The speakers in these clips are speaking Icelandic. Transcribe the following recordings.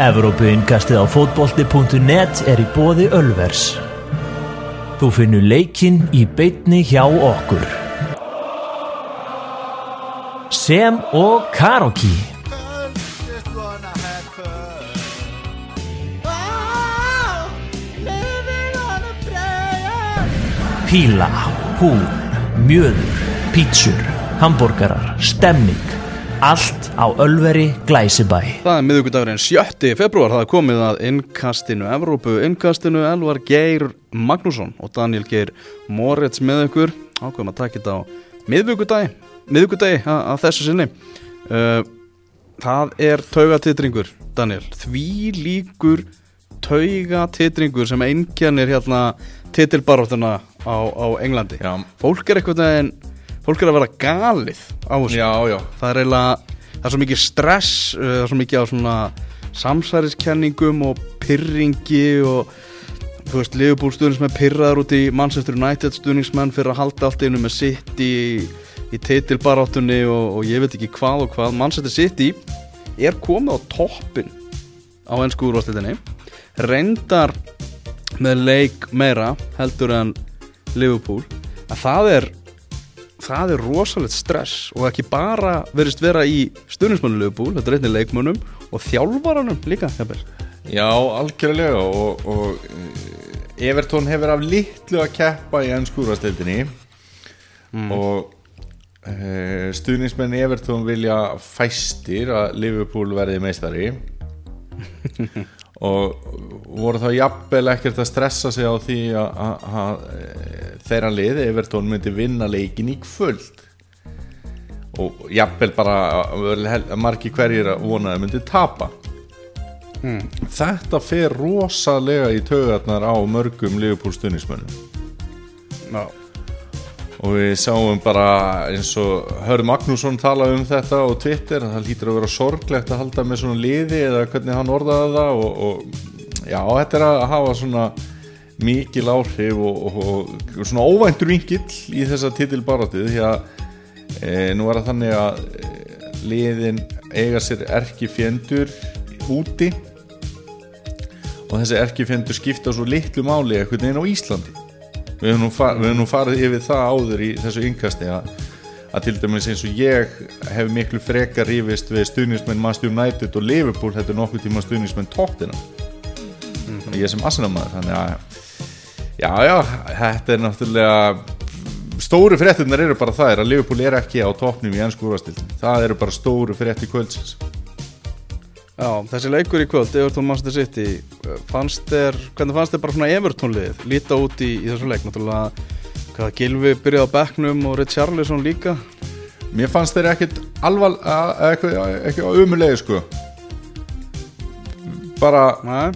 Evrópuinkastið á fótbolti.net er í bóði Ölvers. Þú finnur leikinn í beitni hjá okkur. Sem og Karoki. Píla, húl, mjöður, pítsur, hambúrgarar, stemming. Allt á Ölveri Glæsibæ. Það er miðugudagurinn 7. februar, það er komið að innkastinu Evrópu, innkastinu Elvar Geir Magnússon og Daniel Geir Moritz með ykkur ákveðum að taka þetta á miðugudagi miðugudagi að, þessu sinni uh, Það er taugatitringur, Daniel því líkur taugatitringur sem einkennir hérna titilbaróttuna á, á Englandi Já. Fólk er eitthvað en fólk er að vera galið á þessu. Já, já, það er eiginlega það er svo mikið stress uh, það er svo mikið á svona samsæriskenningum og pyrringi og þú veist, Liverpool stuðnismenn pyrraðar út í Manchester United stuðningsmenn fyrir að halda allt einu með City í, í titilbaráttunni og, og ég veit ekki hvað og hvað. Manchester City er komið á toppin á ennsku úrvarsleitinni reyndar með leik meira heldur en Liverpool. Að það er það er rosalegt stress og ekki bara verist vera í stuðnismannu Liverpool, þetta er einnig leikmönnum og þjálfaranum líka jafnvel. já, algjörlega og, og eh, Everton hefur af litlu að keppa í ennskúrastildinni og e, stuðningsmenn Everton vilja fæstir að Liverpool verði meistari og voru þá jafnvel ekkert að stressa sig á því að- að að, e, þeirra lið Everton myndi vinna leikin í kvöld? Og jafnvel bara að margi hverjir að vona að myndi tapa. Þetta fer rosalega í taugarnar á mörgum Liverpool stuðnismönnum Já. Og við sáum bara eins og Hörð Magnússon tala um þetta á Twitter það lítur að vera sorglegt að halda með svona liði eða hvernig hann orðaði það og, og já, þetta er að hafa svona mikil áhrif og, og, og svona óvæntur vingill í þessa titilbarátið því að e, nú er það þannig að e, liðin eiga sér erki fjendur úti og þessi erki fjendur skipta svo litlu máli einhvern veginn á Íslandi við höfum nú, fa við höfum nú farið yfir það áður í þessu yngkasti að, að til dæmis eins og ég hef miklu frekar rífist við stuðnismenn Master United og Liverpool þetta er nokkuð tíma stuðnismenn tóttina ég sem asinamaður þannig að já já, þetta er náttúrulega stóru fréttunar eru bara það er að Liverpool er ekki á toppnum í ennsku úrvastildin það eru bara stóru frétti kvöldsins Já, þessi leikur í kvöld, Everton Manchester City fannst þér, hvernig fannst þér bara svona Everton liðið, líta út í, í þessu leik? Náttúrulega, hvað Gilvi byrjaði á bekknum og Richarlison líka? Mér fannst þeir ekkit alvar ekki, ekki umulegi sko. Bara Nei,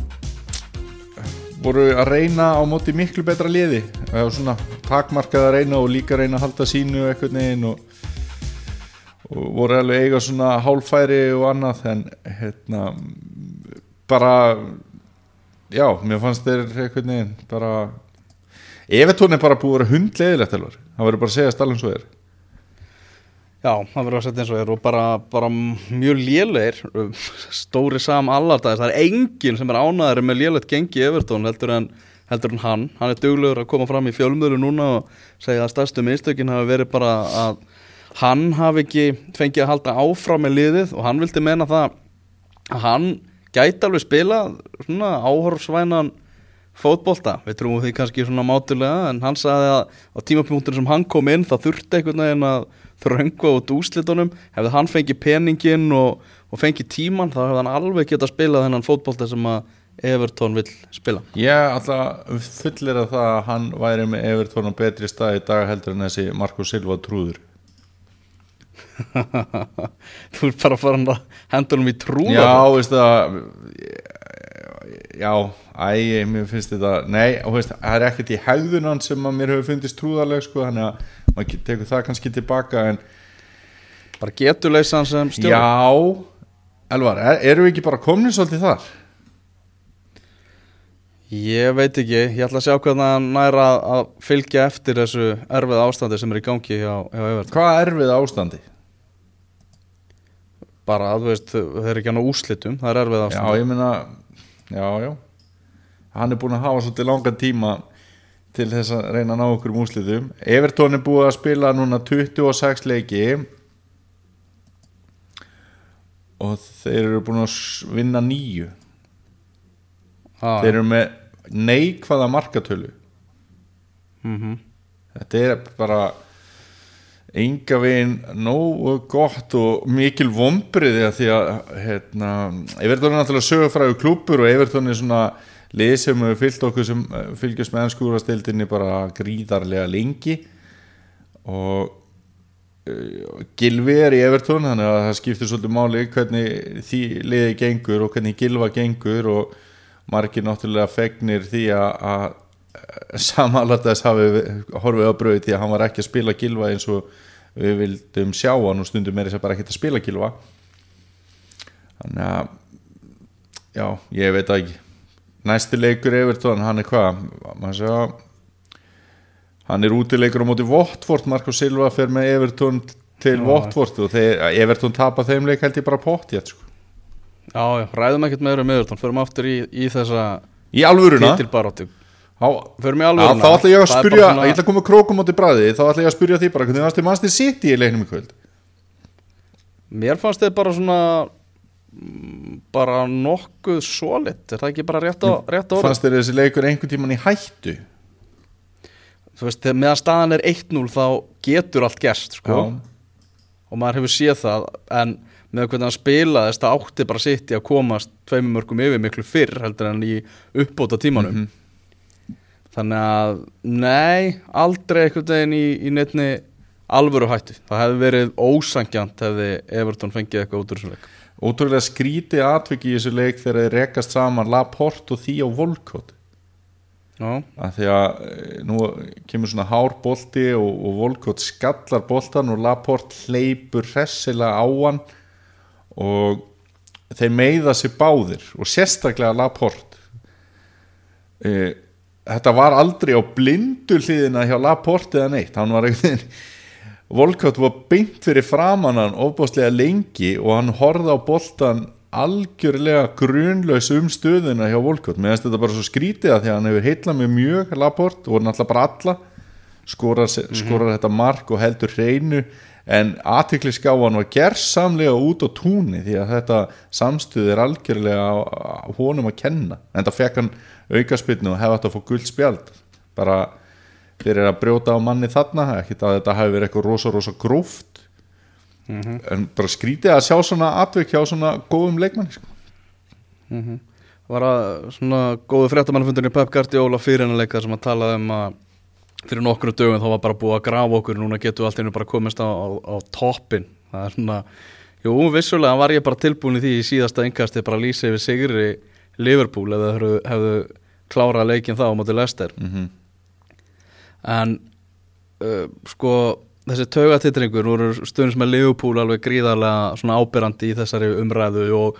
voru að reyna á móti miklu betra liði. Og svona takmarkað að reyna og líka reyna að halda sínu eitthvað neginn og, og voru alveg eiga svona hálfæri og annað en hérna bara já, mér fannst þeir eitthvað neginn bara Evertón er bara búið að vera hundleðilegt alveg það verður bara að segja stallum svo er. Já, það verður að setja eins og er og bara, bara mjög lélegir stóri sam allardagis, það er enginn sem er ánæður með lélegt gengi í Everton heldur en, heldur en hann, hann er duglegur að koma fram í fjölmölu núna og segja að stærstu mistökin hafi verið bara að hann hafi ekki fengið að halda áfram með liðið og hann vildi menna það að hann gæti alveg spila svona áhorfsvænan fótbolta, við trúum því kannski svona mátulega en hann sagði að á tímapunktur sem hann kom inn það þurfti einhvern veginn að þröngva út úslitunum, hefði hann fengið peningin og, og fengið tíman þá hefði hann alveg getað spilað þennan fótbolta sem að Everton vill spila. Ég alltaf fullir að það að hann væri með Evertón á betri stað í dag heldur en þessi Marko Silva trúður þú er bara farin að henda honum í trúða Já, veist það Já, æ, mér finnst þetta Nei, veist, það er ekkert í hegðunan sem að mér hefur fundist trúðarleg sko, þannig að maður tekur það kannski tilbaka en bara geturleysan sem stjórn já Elvar, er, erum við ekki bara komin svolítið þar? Ég veit ekki, ég ætla að sjá hvernig hann næra að, fylgja eftir þessu erfið ástandi sem er í gangi hjá, hjá Everton Hvað er við ástandi? Bara, þú veist, þau eru ekki hann á úslitum það er erfið Já, ástand. ég meina Já, já. Hann er búin að hafa svolítið langan tíma til þess að reyna að ná okkur um úslitum Evertón er búið að spila núna 26 leiki. Og þeir eru búin að vinna nýju ah, þeir eru með neikvæða markatölu. Mm þetta er bara enga veginn nógu gott og mikil vombriði því að hérna, Evertón er náttúrulega sögufræðu klúpur og Evertón er svona lið sem hefur fyllt okkur sem eh, fylgjast með ennskúrastildinni bara gríðarlega lengi. Og uh, Gilvi er í Evertón þannig að það skiptir svolítið máli hvernig því liði gengur og hvernig Gilva gengur og margir náttúrulega fegnir því að, að samanlættaðis hafi horfið á bröði því að hann var ekki að spila Gilva eins og við vildum sjá hann og stundum er þess að bara ekki að spila Gilva. Þannig að já, ég veit ekki. Næsti leikur Evertón, hann er hvað? Maður sjá hann er útileikur á móti Votvort Marko Silva fer með Evertón til Já. Votvort og þeir, Evertón tapa þeim leik held ég bara pott ég, sko. Já, já, ræðum ekkert með öðrum meðurtón Förum aftur í, í þessa í alvöruna? titilbaróttu Í Já, alvöruna þá ætla ég að spyrja, svona- ég ætla að koma krókum átti bræði þá ætla ég að spyrja því bara hvernig varst þið mannstu sitt í leiknum í kvöld? Mér fannst þið bara svona mm, bara nokkuð solid, er það ekki bara rétt á, rétt á orðið? fannst þér þessi leikur einhvern tíman í hættu. Þú veist, meðan staðan er 1-0 þá getur allt gerst, sko. Já. og maður hefur séð það en með hvernig hann spilaðist það átti bara sitt í að komast tveimur mörgum yfir miklu fyrr heldur en í uppbóta tímanum Mhm. Þannig að nei, aldrei einhvern veginn í, í neittni alvöru hættu. Það hefði verið ósangjant hefði Everton fengið eitthvað út úr þessum leik. Ótrúlega skrítið atviki í þessu leik þegar þeir rekast saman Laporte og því á Volkot að því að eh, nú kemur svona hár bolti og, og Volkot skallar boltan og Laporte hleypur hressilega á hann og þeir meiða sér báðir og sérstaklega Laporte. E, þetta var aldrei á blindu hliðina hjá Laporte eða neitt. Hann var veginn Volkot var beint fyrir framan hann ofbáslega lengi og hann horfði á boltan algjörlega grunlaus um stöðuna hjá mér finnst þetta bara svo skrítið að því að hann hefur heitlað með mjög Laport og náttúrulega bara alla. Skorar, skorar þetta mark og heldur hreinu en aðtikliskáan var gersamlega út á túni því að þetta samstuð er algjörlega á, á honum að kenna. En það fekk hann aukaspilnu og hefði átt að fá guld spjald. Bara fyrir að brjóta á manni þarna ekki að þetta hefði verið eitthvað rosa rosa gróft. En bara skrítið að sjá svona atvik hjá svona góðum leikmanni sko. var að svona góðu fréttamannfundurinn í Pep Guardiola fyrir hennar leika sem að talaði um að fyrir nokkru dögum þá var bara búið að grafa okkur. Núna getum við allt einu bara komist á, á, á toppin það er svona jú, vissulega var ég bara tilbúin í því í síðasta engasti bara að lýsa yfir sigri Liverpool eða hefðu, hefðu klárað leikin þá á móti Leicester. Mm en uh, sko þessi taugatitringur eru stundins með Liverpool alveg gríðarlega svona ábyrrandi í þessari umræðu og,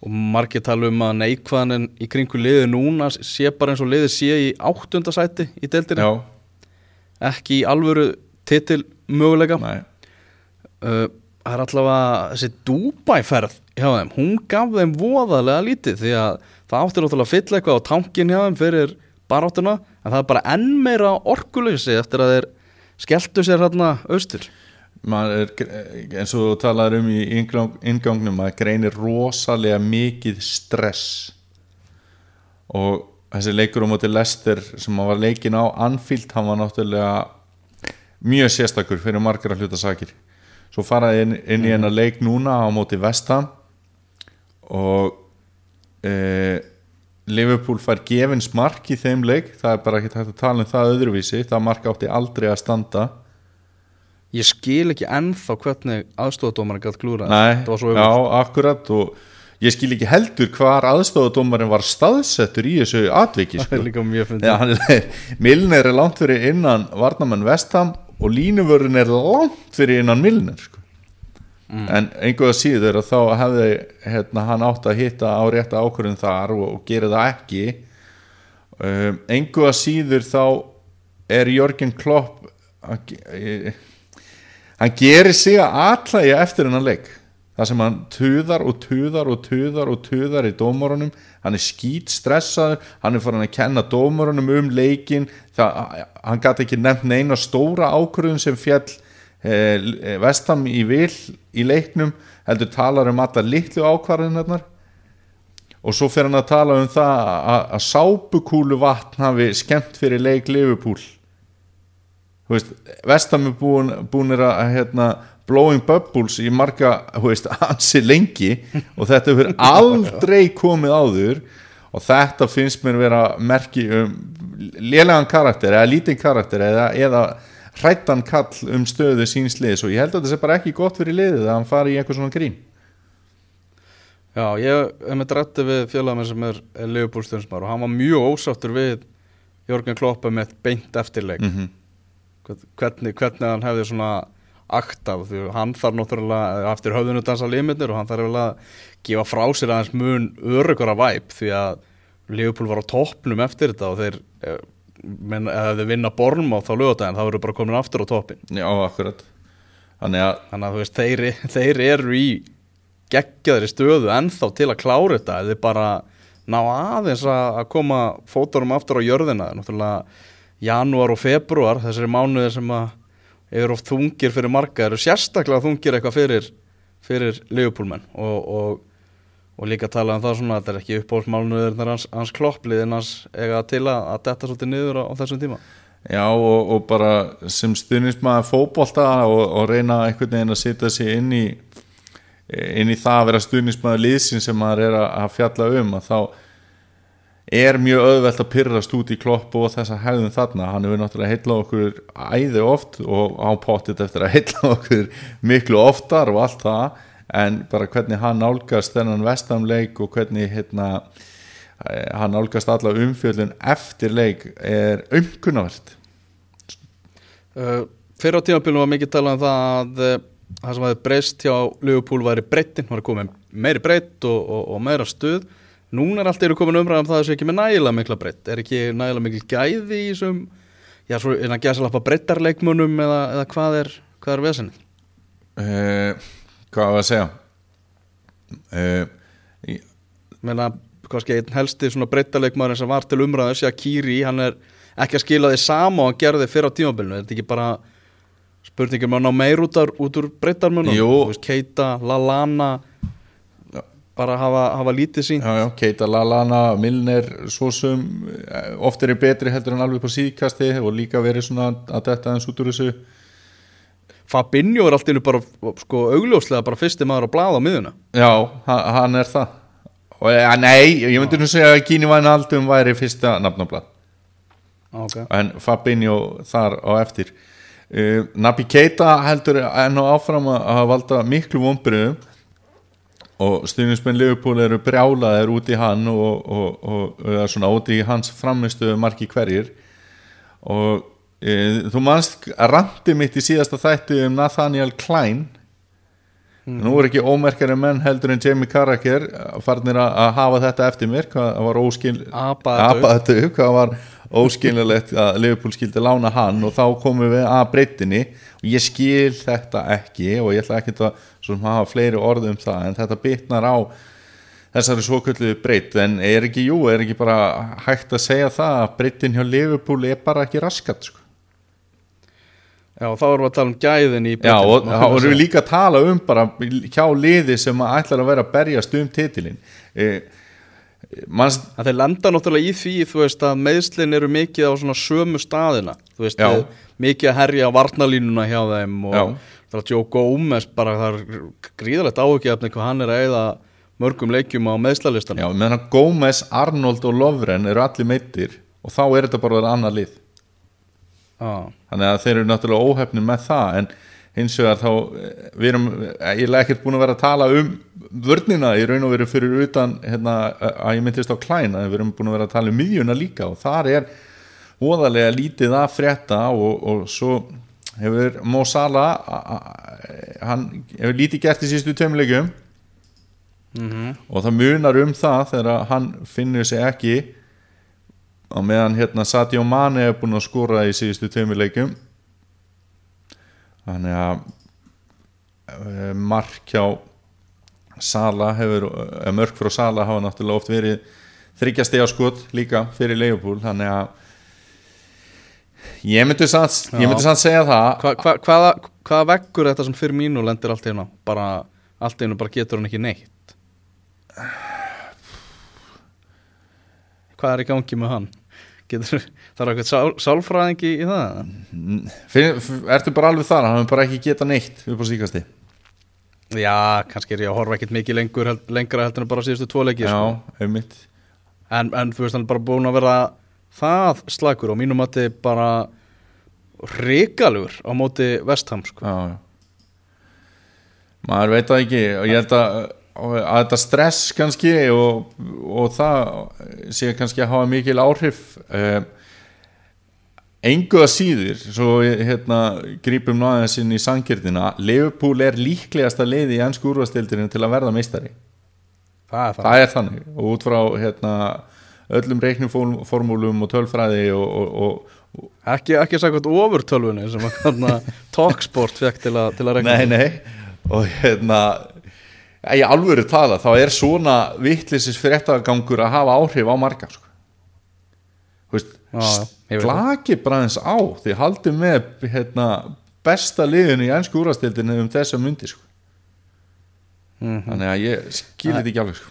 og margir tala um að neikvæðanin í kringu liði núna sé bara eins og liði sé í áttundasæti í deildinni, já, ekki í alvöru titil möguleika. Uh, það er allavega þessi Dubai-ferð hjá þeim, hún gaf þeim voðalega lítið því að það átti náttúrulega að fylla eitthvað á tankin hjá þeim fyrir baráttuna en það er bara enn meira orkuleysi eftir að þeir skelltu sér hérna austur. Er, eins og þú talaður um í inngangnum að greinir rosalega mikið stress. Og þessi leikur á móti Lester sem var leikin á Anfield, hann var náttúrulega mjög sérstakur fyrir margar að hluta sakir. Svo faraði inn, inn í hennar leik núna á móti Vestham og e, Liverpool fær gefins mark í þeim leik. Það er bara ekki hægt að tala um það öðruvísi. Það mark átti aldrei að standa. Ég skil ekki ennþá hvernig aðstofadómarinn gætt klúra Nei, já, akkurat. Og ég skil ekki heldur hvar aðstofadómarinn var staðsettur í þessu atviki sko. er, Milner er langt fyrir innan Varnamenn Vestham og línuvörun er langt fyrir innan Milner sko. en einhverja síður að þá hefði hérna, hann átt að hitta á rétta ákvörðin þar og, og gera það ekki um, einhverja síður þá er Jörgen Klopp eh, hann gerir sig að atlægja eftir hennan leik þar sem hann tuðar og tuðar og tuðar og tuðar í dómarunum hann er skýt stressaður hann er farin að kenna dómarunum um leikin það, hann gæti ekki nefnt neina stóra ákvörðun sem fjall eh, vestam í vil í leiknum heldur talar um alla litlu ákvarðinarnar og svo fer hann að tala um það að, sápukúlu vatn hafi skemmt fyrir leik veist, vestam er búin, búinir að hérna, blowing bubbles í marga veist, ansi lengi og þetta hefur aldrei komið áður og þetta finnst mér vera merki um lélegan karakter eða lítinn karakter eða, eða hrættan kall um stöðu sínsliðis og ég held að þetta sé bara ekki gott fyrir liðið að hann fari í eitthvað svona grín Já, ég hef með drætti við félagamenn sem er, er Leopold-stjörnsmar og hann var mjög ósáttur við Jörgen Kloppa með beint eftirleik mm -hmm. hvernig, hvernig hann hefði svona aktað því hann þarf náttúrulega eftir höfðinu dansa limitnir og hann þarf vel að gefa frá sér aðeins mun örugara væp því að Leopold var á toppnum eftir þetta og þeir eh, menn, ef þeir vinna bornum á þá lögadaginn þá verður bara komin aftur á toppin Já, akkurat. Þannig að, þannig að þú veist þeir, þeir eru í geggjaðri stöðu ennþá til að klára þetta eða bara ná aðeins að að koma fótunum aftur á jörðina. Náttúrulega janúar og februar þessari mánuðir sem að eru oft þungir fyrir marga eru sérstaklega þungir eitthvað fyrir fyrir legjupólmenn og, og, og líka tala um það svona að þetta er ekki uppbólsmálunuður hans, hans kloppliðin hans eiga til að, að detta svolítið niður á, á þessum tíma. Já og, og bara sem stuðnismæður fótbolta og, reyna einhvern veginn að setja sig inn í inn í það að vera stuðnismæður liðsin sem maður er að, að fjalla um að þá er mjög auðvelt að pyrrast út í klopp og þessa hegðun þarna, hann hefur náttúrulega heitla okkur æði oft og á pottit eftir að heitla okkur miklu oftar og allt það. En bara hvernig hann nálgast þennan vestamleik og hvernig hérna, eh, hann nálgast alla umfjöldun eftir leik er umkunnavert uh, Fyrir á tímabilinu var mikið talað um það að uh, það sem hefði breyst hjá Liverpool væri breyttin, var að koma meiri breytt og, og, og meira stuð Núna er allt eru komin umræðum það að það sé ekki með nægilega mikla breytt Er ekki nægilega mikil gæði í þessum Já, svo er það að gæsa lappa breyttarleikmunum eða, eða hvað er, hvað er vesenið? uh, Hvað var að segja? Uh, Menna, kannski einn helsti svona breyttarleikmaður sem var til umræðu sé að Kiri, hann er ekki að skila því sama og hann gerði fyrir á tímabilinu Er þetta ekki bara spurningum að ná meir út, út úr breyttarmunum? Keita, Lallana bara hafa, hafa lítið sín Já, já, Keita Lallana, Milner svo sem eh, oft er betri heldur en alveg på síðkasti og líka verið svona að detta eins út úr þessu. Fabinho er allt innu bara sko augljóslega bara fyrsti maður að blaða á miðuna Já, ha- hann er það. Og ja, nei, ég myndi nú segja að Gini Væn Aldum væri fyrsta nafnablað. Okay. en Fabinho þar á eftir. Uh, Nabi Keita heldur enn og áfram að valda miklu vombriðum og stuðnismenn Liverpool eru brjálaðir út í hann og, og, og, og svona út í hans framistu marki hverjir. Og e, þú manst að randi mitt í síðasta þætti um Nathaniel Klein nú er ekki ómerkari menn heldur en Jamie Carragher farnir að hafa þetta eftir mér hvað var óskil hvað var óskiljanlegt að Liverpool skildi lána hann og þá komum við að breytinni og ég skil þetta ekki og ég ætla ekki að hafa fleiri orð um það en þetta bitnar á þessari svoköllu breytt. En er ekki, jú, er ekki bara hægt að segja það að breytin hjá Liverpool er bara ekki raskat sko. Já, þá erum við að tala um gæðin í Já, breytinu, og þá erum við líka að tala um bara hjá liði sem að ætlar að vera að berjast um titilin e, manns, að þeir lenda náttúrulega í því þú veist að meðslin eru mikið á svona sömu staðina. Þú veist Já. að mikið að herja varnalínuna hjá þeim og Já. það er að Joe Gomez bara það er gríðalegt áhugjefni hvað hann er að eða mörgum leikjum á meðslalistanum já, meðan Gómez, Arnold og Lovren eru allir meittir og þá er þetta bara að vera annar lið Já. þannig að þeir eru náttúrulega óhefni með það en hins vegar þá eh, við erum, ég er ekkert búin að vera að tala um vörnina í raun og veru fyrir utan hérna, að ég myndist á klæna við erum búin að vera að tala um miðjuna líka og þar er óðarlega lítið að frétta og, og svo hefur Mo Salah hann hefur lítið gert í sístu tveimleikjum Mhm. og það munar um það þegar hann finnur sig ekki á meðan hérna Sadio Mane er búin að skora í síðustu tveimur leikjum. Þannig að eh, mark hjá Sala hefur, eða mörg frá Sala hafa náttúrulega oft verið þryggja stiga skot líka fyrir Leifupúl þannig að ég myndi samt segja það. Hva, hva, hvaða, hvaða veggur þetta sem fyrir mínu lendir allt í hérna bara, allt í hérna bara getur hann ekki neitt. Hvað er í gangi með hann getur, er eitthvað sál, sálfræðingi í það Finn, ertu bara alveg þar, hann hefur bara ekki geta neitt upp á síkasti já, kannski er ég að horfa ekkert mikið lengur held, lengra heldur en bara síðustu tvo leiki já, sko. en, en þú veist hann er bara búin að vera það slagur og mínum mati bara ríkalugur á móti vestham sko. já, já. maður veit það ekki og ég held að, að þetta stress kannski og, og það sé kannski að hafa mikil áhrif eh, engu að síður svo hérna grípum náðins inn í sangirtina Liverpool er líklegasta leiði í ennsku úrvastildinu til að verða meistari. Það er það, er þannig. Og út frá hérna öllum reikniformúlum og tölfræði og, og, og, ekki, ekki sagðið ofurtölvunni sem að hérna, Talksport fekk til, a, til að regna Nei, nei. Og hérna í alvöru tala þá er svona vittlisis fréttagangur að hafa áhrif á marga sko. Þú veist, Já, slaki bara eins á því haldið með hérna, besta liðinu í ennsku úrastildinu um þessa myndi sko. Mhm. þannig að ég skilir þetta ekki alveg sko.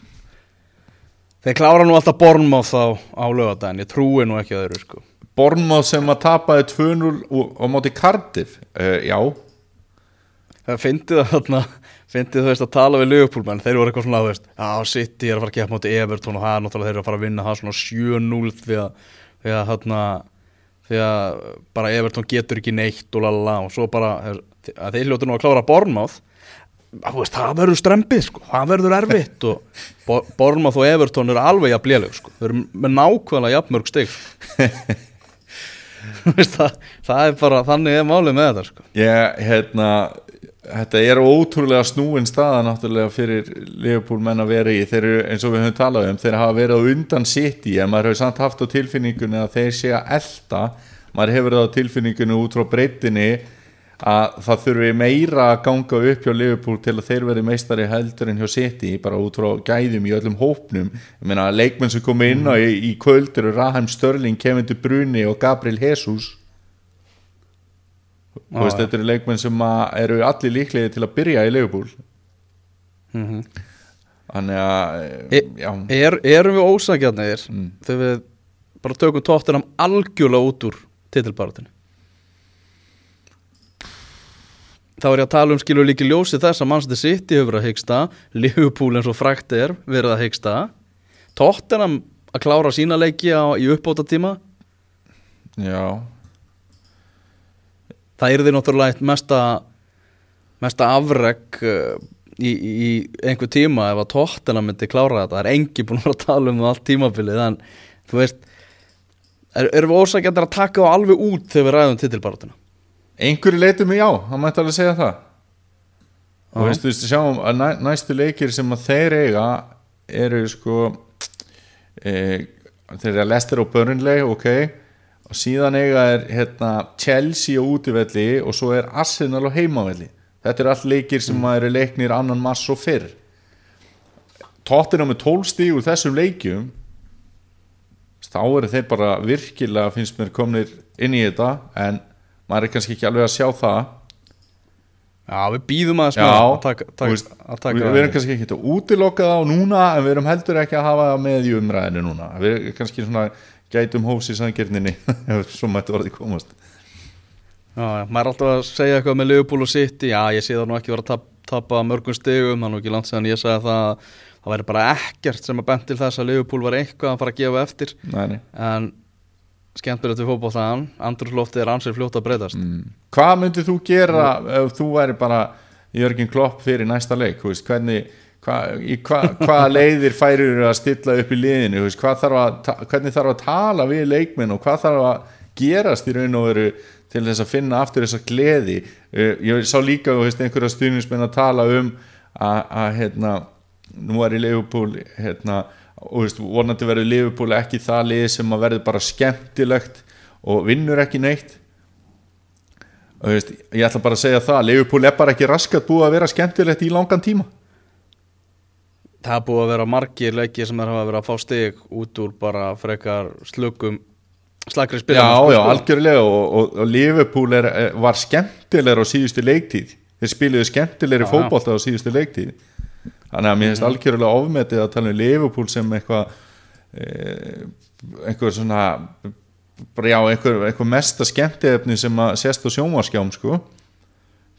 þeir klára nú alltaf Bornmáð á, á lögadaginn, ég trúi nú ekki að sko. Bornmáð sem að tapaði 2-0 og- á móti Cardiff uh, já, það fyndið að þarna fyndið þú veist að tala við Liverpool-menn þeir voru eitthvað svona, þú veist, já, City er að fara að gefa móti Everton og það er náttúrulega þeir eru að fara að vinna það svona 7-0 því að því að þarna því að bara Everton getur ekki neitt og lalala og svo bara að þeir hljótu nú að klára Bornmáð það verður strempið sko, það verður erfitt og Bo- Bournemouth og Everton eru alveg jafn léleg sko, þau eru með nákvæmlega jafn mörg stig. Þú veist, það, það er bara þannig er málið með þetta sko. Ég, hérna þetta er ótrúlega snúin staða náttúrulega fyrir Liverpool menn að vera í. Þeir eru eins og við höfum talað um þeir hafa verið á undan sitt í en maður hefur samt haft á tilfinningunni að þeir sé að elda maður hefur það á tilfinningunni út frá breytinni að það þurfi meira að ganga upp hjá Liverpool til að þeir veri meistari heldur en hjá City bara út frá gæðum í öllum hópnum. Leikmenn sem komi inn á í, í kvöld eru Raheim Störling, Kevin De Bruyne og Gabriel Jesus Þú veist, þetta eru leikmenn sem eru allir líklegir til að byrja í Liverpool. Mm þannig að E- er, erum við ósækjarnir Mm. þegar við bara tökum tóttinam algjörlega út úr titilbaratinu þá er ég að tala um skilur líki ljósi þess að Manchester City hefur verið að hyggsta Liverpool eins og frækt er verið að hyggsta. Tóttinam að klára sína leiki á, í uppbóta tíma já það er því náttúrulega eitt mesta mesta afreg uh, í, í einhver tíma ef að tóttina myndi klára þetta. Það er engi búin að tala um það allt tímabilið en þú veist er, erum við ósækjandir að taka þá alveg út þegar við ræðum titilbarátina einhverju leitum mig já, hann mætti alveg segja það. Og veist, þú veist, sjáum að næ, næstu leikir sem að þeir eiga eru sko e, þeir eru að Leicester og Burnley ok, og síðan eiga er hérna Chelsea á útivelli og svo er Arsenal á heimavelli. Þetta eru allt leikir sem mm. eru leiknir annan mass og fyrr. Tóttina með 12 stíg úr þessum leikjum. Þá eru þeir bara virkilega finnst mér komnir inn í þetta en maður er kannski ekki alveg að sjá það. Já, við býðum að taka við, erum kannski ekki að útiloka þá núna en við erum heldur ekki að hafa það með í umræðinu núna. Við erum kannski svona gætum hófs í sangirninni ef svo mættu orðið komast. Já, já, maður er alltaf að segja eitthvað með Liverpool og City. Já, ég sé það nú ekki vera að tap, tapa mörgum það er nú ekki langt séðan ég sagði það að það væri bara ekkert sem að bent til þess að Liverpool var eitthvað að fara að gefa eftir. Nei, nei. en skemmtilegt við fótballtaðan andrúrslóftið er ansið fljótt að breytast. Mm. hvað myndið þú gera ef þú væri bara Jörgin Klopp fyrir næsta leik? Veist, hvernig hva, í hva, hvaða leiðir færir að stilla upp í liðinu? Hvað þarf að, hvernig þarf að tala við leikminn og hvað þarf að gerast í raun og veru til þess að finna aftur þessa gleði? Uh, ég sá líka veist, einhverja stuðnismenn að tala um að, hérna, nú er í Leifupúl hérna, og veist, vonandi verður Leifupúl ekki það lið sem að verður bara skemmtilegt og vinnur ekki neitt. Og veist, ég ætla bara að segja það Leifupúl er bara ekki raskat búið að vera skemmtilegt í langan tíma það búið að vera margir leiki sem er hafa verið að fá stig út úr bara frekar slökum slakri Já, spilum já, algjörlega og, og, og Liverpool er, er, var skemmtilegur á síðustu leiktíð. Þeir spiluðu skemmtilegri Já, já. fótbolta á síðustu leiktíð. Þannig að mér finnst algjörlega ofmetið að tala um Liverpool sem eitthvað eh, einhver svona já, einhver, einhver mesta skemmtiefni sem að sést á sjónvarskjám sko.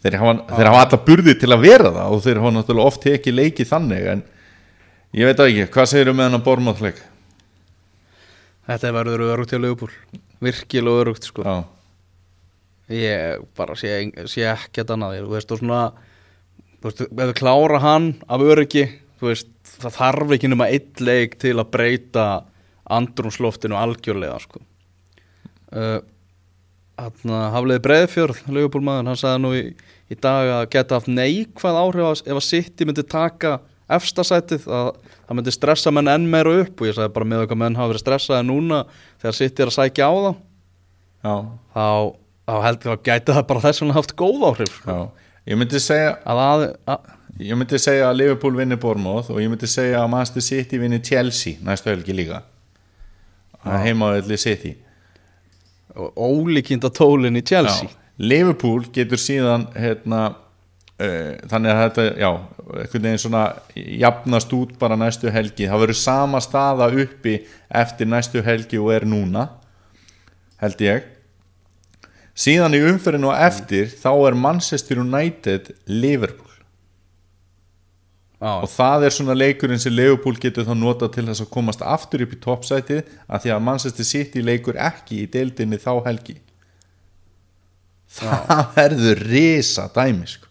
Þeir hafa, þeir hafa alla burði til að vera það og þeir hafa náttúrulega oft ekki leikið þannig en ég veit ekki, hvað segirðu með hennar bormáðleik? Þetta verður örugt hjá Leopold virkilega örugt sko. Já, ég bara sé, sé ekkert annað. Þú veist og svona þú veist, ef við klára hann af öryggi þú veist, það þarf ekki nema eitt leik til að breyta andrumsloftinu algjörlega sko. uh, hann hafliði Breiðfjörð Leopoldmaður, hann sagði nú í, í dag að geta haft neikvæð áhrif ef að City myndi taka efstasætið að það myndi stressa menn enn meira upp og ég sagði bara með okkar menn hafa verið stressaði núna þegar City er að sækja á þá. Já, þá, þá heldur að gæti það bara þess vegna haft góð áhrif sko. já. Ég myndi segja að, að, að Ég myndi segja að Liverpool vinni Bournemouth og ég myndi segja að Manchester City vinni Chelsea næstu helgi líka. Að heima á öllu City. Ólíkinda tólin í Chelsea. Já. Liverpool getur síðan hérna, þannig að þetta já, einhvern veginn svona jafnast út bara næstu helgi. Það verður sama staða uppi eftir næstu helgi og er núna held ég. Síðan í umferðinu og eftir þá er Manchester United Liverpool. Já, og það er svona leikurinn sem Leopold getur þá nota til þess að komast aftur upp í toppsætið að því að Manchester City leikur ekki í deildinni þá helgi. Það verður risa dæmi sko.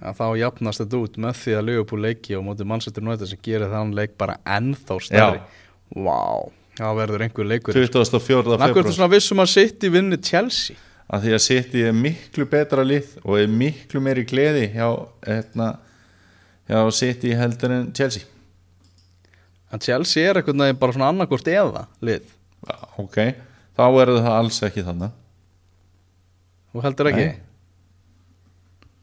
Að þá jafnast þetta út með því að Liverpool leiki og móti Manchester United sem gerir þann leik bara ennþá stærri. Vá, það verður einhver leikur. 24. Nakkur februar þú svona vissum að City vinni Chelsea? Að því að City er miklu betra lið og er miklu meiri gleði hjá, hérna, hjá City heldur en Chelsea. En Chelsea er einhvern veginn bara svona annarkvort eða lið, ok, þá verður það alls ekki þannig þú heldur ekki? Nei.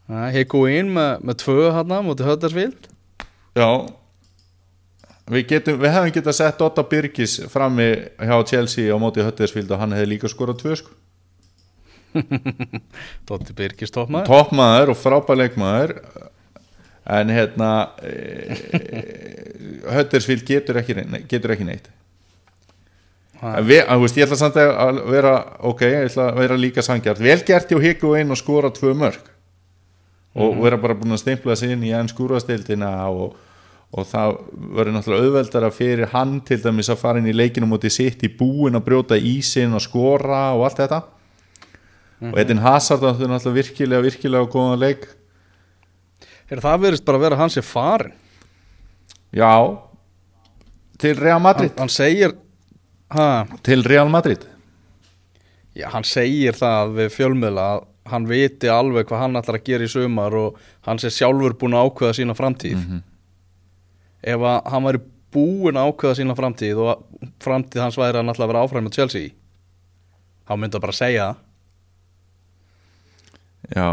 Higuín með, með tvö hann móti Huddersfield. Já. Við, getum, við hefum getað sett Otta Birgis frammi hjá Chelsea á móti Huddersfield og hann hefði líka skorað tvö sko. Dotti Birgis toppmaður toppmaður og frábær leikmaður. En hérna e, Huddersfield getur ekki, getur ekki neitt. Við, að, veist, ég ætla samt að vera ok, ég ætla að vera líka sangjart vel gert hjá Higgu einn og skora tvö mörg og vera bara búin að stimpla sig inn í enn skúrastildina og, og það verður náttúrulega auðveldara fyrir hann til dæmis að fara inn í leikinu mútið sitt í búin að brjóta ísinn og skora og allt þetta. Og Edin Hazard átti náttúrulega virkilega, virkilega góðan leik. Er það verðist bara að vera hans er farin já. Til Real Madrid. Hann, hann segir ha, til Real Madrid. Já, hann segir það við fjölmiðla að hann viti alveg hvað hann ætlar að gera í sumar og hann sé sjálfur búin að ákveða sína framtíð. Ef að hann væri búin að ákveða sína framtíð og að framtíð hans væri að náttúrulega vera áfram með Chelsea þá myndi að bara segja það. Já,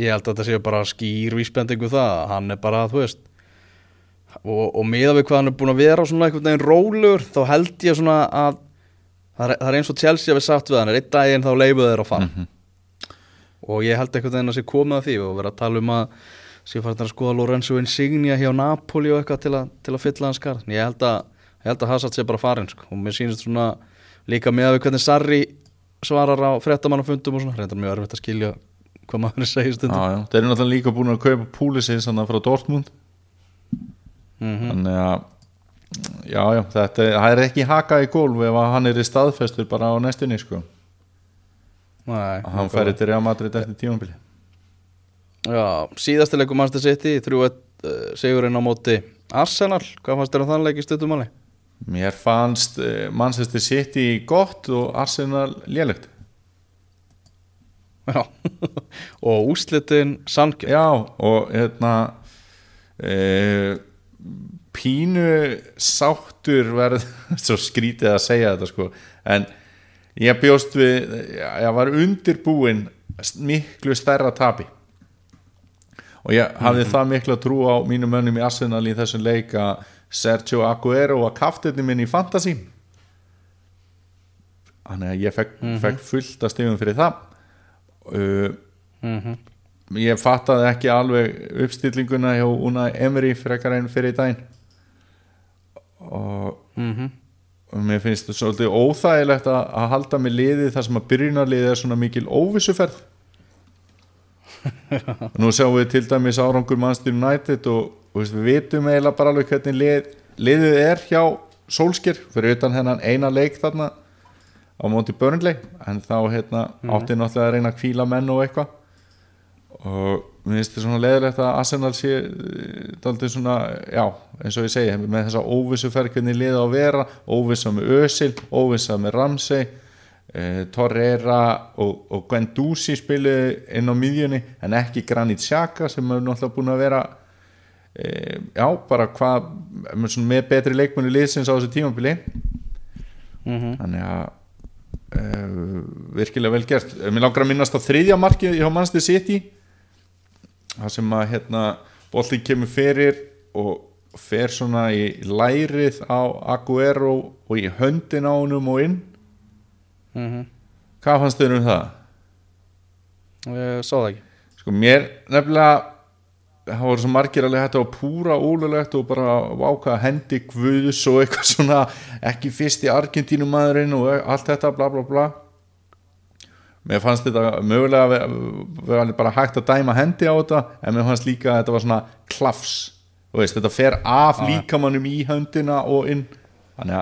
ég held að þetta sé bara skýr vísbendingu það að hann er bara, þú veist og, og miða við hvað hann er búin að vera svona einhvern veginn rólegur þá held ég svona að það er, það er eins og Chelsea við sagt við hann er einn daginn þá leifuð þeir að fann og ég held einhvern veginn að sé komið að því og vera að tala um að sé farin að skoða Lorenzo Insignia hjá Napoli og eitthvað til, að- til að fylla hans skarð ég held að, ég held að Hazard sé bara farin sko. og mér sýnist svona líka með við hvernig Sarri svarar á frettamannafundum og svona, reyndar mjög erfitt að skilja hvað maður já, stundum já. þeir eru náttúrulega líka búin að kaupa púlisinn sann frá Dortmund Mhm. þannig að já, já, þetta það er ekki haka í gólf ef hann er í staðfestur bara á næstunni sko. Nei, að hann færi til Real Madrid eftir tímambili Já, síðasti leikum Manchester City 3-1 uh, sigurinn á móti Arsenal, hvað fannst þér um þann leik í stuttumáli? mér fannst uh, Manchester City gott og Arsenal lélegt. Já, og úslitin Sandgjörn já, og hérna uh, pínu sáttur verð svo skrítið að segja þetta sko. En ég bjóst við ég var undirbúin miklu stærra tapi. Og ég hafði það mikla trú á mínum mönnum í Arsenal í þessum leik að Sergio Aguero var kaftinni minn í Fantasy. Þannig að ég fekk, fekk fullt að stegum fyrir það. Uh, ég fattaði ekki alveg uppstillinguna hjá Una Emery frekar einn fyrir í daginn. Og og mér finnst þetta svolítið óþægilegt að, að halda með liði þar sem að byrjunarliði er svona mikil óvissuferð. Nú sjáum við til dæmis árangur Manchester United og, og við vitum eiginlega bara alveg hvernig lið, liðið er hjá Solskjær fyrir utan hennan eina leik þarna á móti Burnley. En þá hérna, átti náttúrulega að reyna að kvíla menn og eitthvað. Og mér finnst þetta svona leðilegt að Arsenal sé eh, dálítið svona, já, eins og ég segi með þessa óvissu ferð hvernig liða á að vera óvissa með Özil, óvissa með Ramsey eh, Torreira og, og Guendouzi spilu inn á miðjunni en ekki Granit Xhaka sem er náttúrulega búin að vera eh, já, bara hvað með, betri leikmenni liðsins á þessu tímabili. Þannig að uh, virkilega vel gert. Mér langar að minnast á þriðja markið hjá Manchester City það sem að hérna boltin kemur fyrir og fer svona í lærið á Aguero og í höndin á honum og inn. Hvað fannst þér um það? Ég sá það ekki. Sko mér nefnilega það voru svo margir alveg hægt að púra ólulegt og bara váka hendi guðus og eitthvað svona ekki fyrst í Argentínu maðurinn og allt þetta bla bla bla mér fannst þetta mögulega alveg bara hægt að dæma hendi á þetta en mér fannst líka að þetta var svona klafs. Veist, þetta fer af líkamannum í höndina og inn. Þannig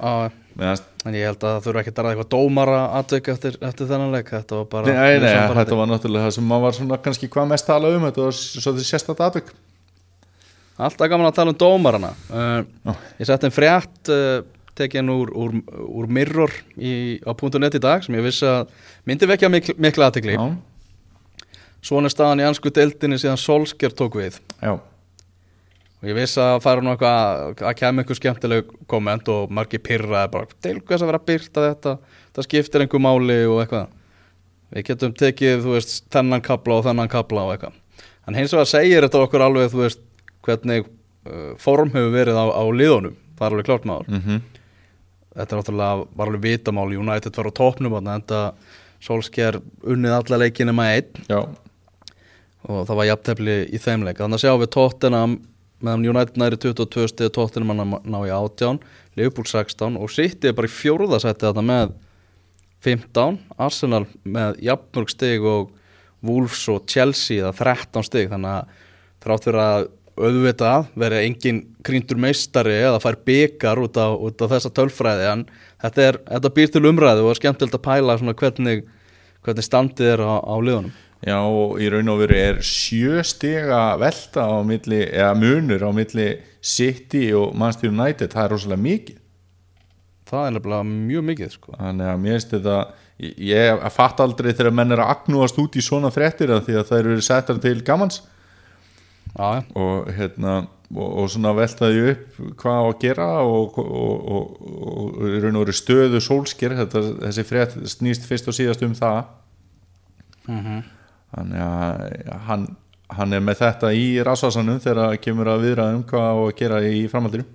að mér fannst en ég held að það þurfa ekki að ræða eitthvað dómara atvik eftir, eftir þennan leik. Þetta var bara Nei, nei, þetta var náttúrulega það sem maður var svona kannski hvað mest talað um. Þetta var svolítið sérstætt atvik. Alltaf gaman að tala um dómarana. Uh, Ég sett einn frétt uh, tekin úr, úr, úr Mirror í, á .net í dag sem ég vissi að myndi vekja mikl, mikla aðtekli Já, Svona staðan í ansku deildinni síðan Solskjær tók við. Já, og ég vissi að fara nú eitthvað að kemur einhver skemmtileg komment og margir pyrraði bara til hvers að vera byrta þetta? Það skiptir einhver máli og eitthvað. Við getum tekið, þú veist, þennan kabla og þennan kabla og eitthvað. En hins vegar segir þetta okkur alveg, þú veist hvernig uh, form hefur verið á, á liðunum, það er alveg klárt máður mhm þetta er náttúrulega, var alveg vitamál. United var á topnum þarna, enda Solskjær unnið alla leikinu með einn. Já, og það var jafntefli í þeim leik. Þannig að sjáum við Tottenham meðan United næri 22 stið Tottenham að ná í 18 Liverpool 16 og City er bara í fjórðasætti þetta með 15 Arsenal með jafnmörg stig og Wolves og Chelsea það 13 stig. Þannig að þrátt fyrir að auðvitað verið engin krýndur meistari eða fær byggar út af, út af þessa tölfræði en þetta, er, þetta býr til umræðu og er skemmtilegt að pæla hvernig, hvernig standið er á, á liðunum. Já og í raun og veru er sjö stiga velta á milli, eða munur á milli City og Manchester United. Það er rosalega mikið. Það er nefnilega mjög mikið sko. þannig að mér finnst þetta ég, ég fatt aldrei þegar menn er að agnúast út í svona fréttir af því að það eru settar til gamans Já. og hérna og, og svona veltaði upp hvað á að gera og, og, og, raun og veru stöðu sólskir þetta, þessi frétt snýst fyrst og síðast um það. Þannig að hann, hann er með þetta í rasvasanum þegar kemur að viðra um hvað á að gera í framhaldinu.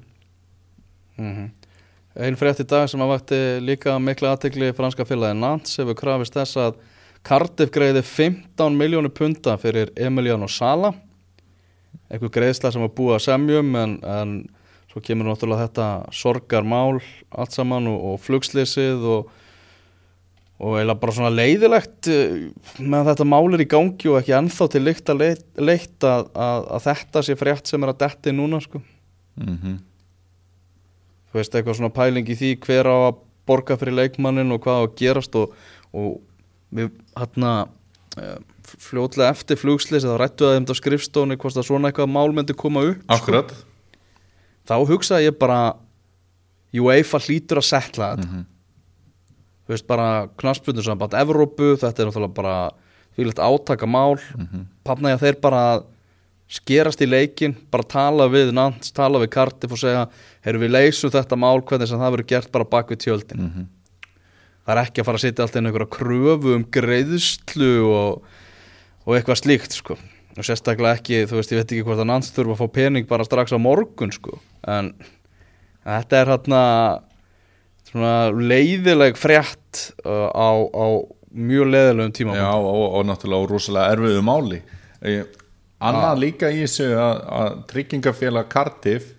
Einn frétt í dag sem að vakti líka mikla aðtekli franska félagi Nantes hefur krafist þess að Cardiff greiði 15 miljónu punta fyrir Emiliano Sala einhver greiðsla sem var búið að semjum en, en svo kemur náttúrulega þetta sorgarmál allt saman og, og flugslýsið og, og eiginlega bara svona leiðilegt eh, meðan þetta mál er í gangi og ekki ennþá til leitt að, leitt, að, að, að þetta sé frétt sem er að detti núna sko mm -hmm. þú veist, eitthvað svona pæling í því hver á að borga fyrir leikmannin og hvað á að gerast og, og við hérna uh, fljótlega eftir flugslis þá rættu að þeim á skrifstónu hvort að svona eitthvað mál myndi koma upp Akkurat þá hugsaði ég bara UEFA hlýtur að setla þetta. Þú veist bara knaspundum sem bara Evrópu, þetta er náttúrulega bara því litt átaka mál mm -hmm. ég að þeir bara skerast í leikin, bara tala við Nants, tala við Cardiff og segja heyrðu við leysum þetta mál hvernig sem það verður gert bara bak við tjöldin. Mhm. það er ekki að fara að sitja alltaf inn einhverja kröfu um greiðslu og, og eitthvað slíkt sko. og sérstaklega ekki, þú veist, ég veit ekki hvort að Nans þurfa að fá pening bara strax á morgun sko, en þetta er hérna svona leiðileg frétt uh, á, á mjög leiðilegum tíma Já, og, og náttúrulega á rosalega erfiðu máli. Eh, Annað líka í þessu að, að tryggingafélag Cardiff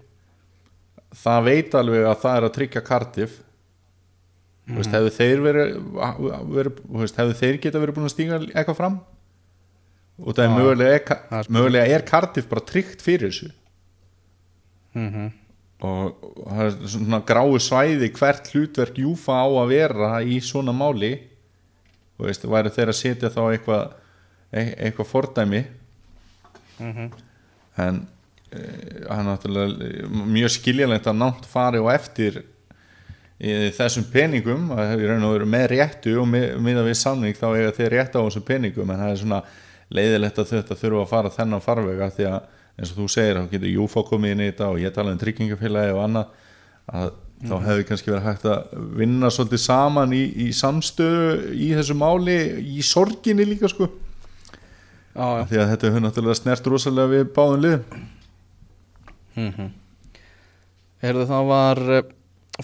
það veit alveg að það er að tryggja Cardiff. Mm. hefðu þeir verið, hefðu þeir geta verið búin að stíga eitthvað fram og það er mögulega, er, Það mögulega er Cardiff bara tryggt fyrir þessu. Mhm. og og það er svona gráu svæði hvert hlutverk Júfa á að vera í svona máli. Og veist, væri þeir að setja þá eitthvað e- eitthvað fordæmi. En e, það er náttúrulega mjög skiljanlegt að nátt fari og eftir í þessum peningum. Að hefur raun og veru með réttu og með, með við samning þá eiga þeir rétt á þessum peningum. En það er svona leiðilegt að þetta þurfa að fara þennan farvega því að eins og þú segir þá getur Júfa komið inn í þetta og ég tala um tryggingafélagi og annað að þá hefði kannski verið hægt að vinna svolítið saman í, í samstöðu í þessu máli í sorginni líka sko. Já. því að þetta hefur náttúrulega snert rosalega við báðum lið Heyrðu, það var uh,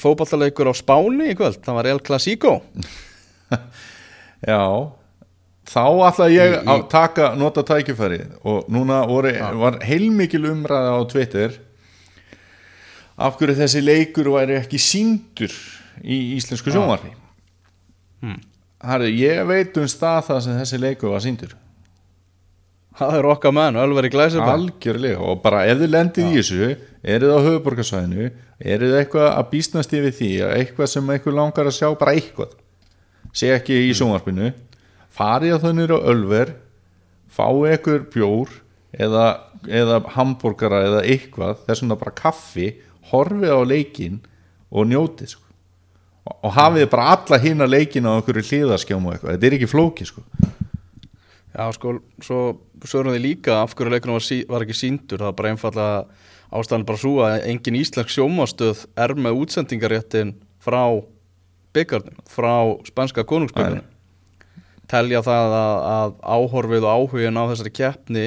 fótballaleikur á Spáni í kvöld, það var El Clasico. Já þá ætla ég að taka nota tækifæri og núna voru, var heilmikil umræða á Twitter. Af hverju þessi leikur væri ekki síndur í íslensku sjónvarfi Herri, ég veit um stað það sem þessi leikur var síndur Það er okkar menn, Ölveri Glæsibæ algjörlega. Og bara ef þið lendið í þessu eru það á höfuborgarsvæðinu eru þið eitthvað að býstnast yfir því að eitthvað sem eitthvað langar að sjá bara eitthvað sé ekki í sjónvarpinu farið á þannir á Ölver fáið eitthvað bjór eða, eða hambúrgara eða eitthvað þess vegna bara kaffi horfið á leikin og njótið sko. og, og hafið bara alla hina leikin á einhverju hliðarskjám og eitthvað, þetta er ekki flóki sko. Já, sko, svo sögum við líka af hverju leikunum var, sí, var ekki síndur það var bara einfallega ástæðan bara svo að engin íslensk sjómastöð er með útsendingaréttin frá byggarnum, frá spanska konungsbyggarnum telja það að, að áhorfið og áhugin á þessari keppni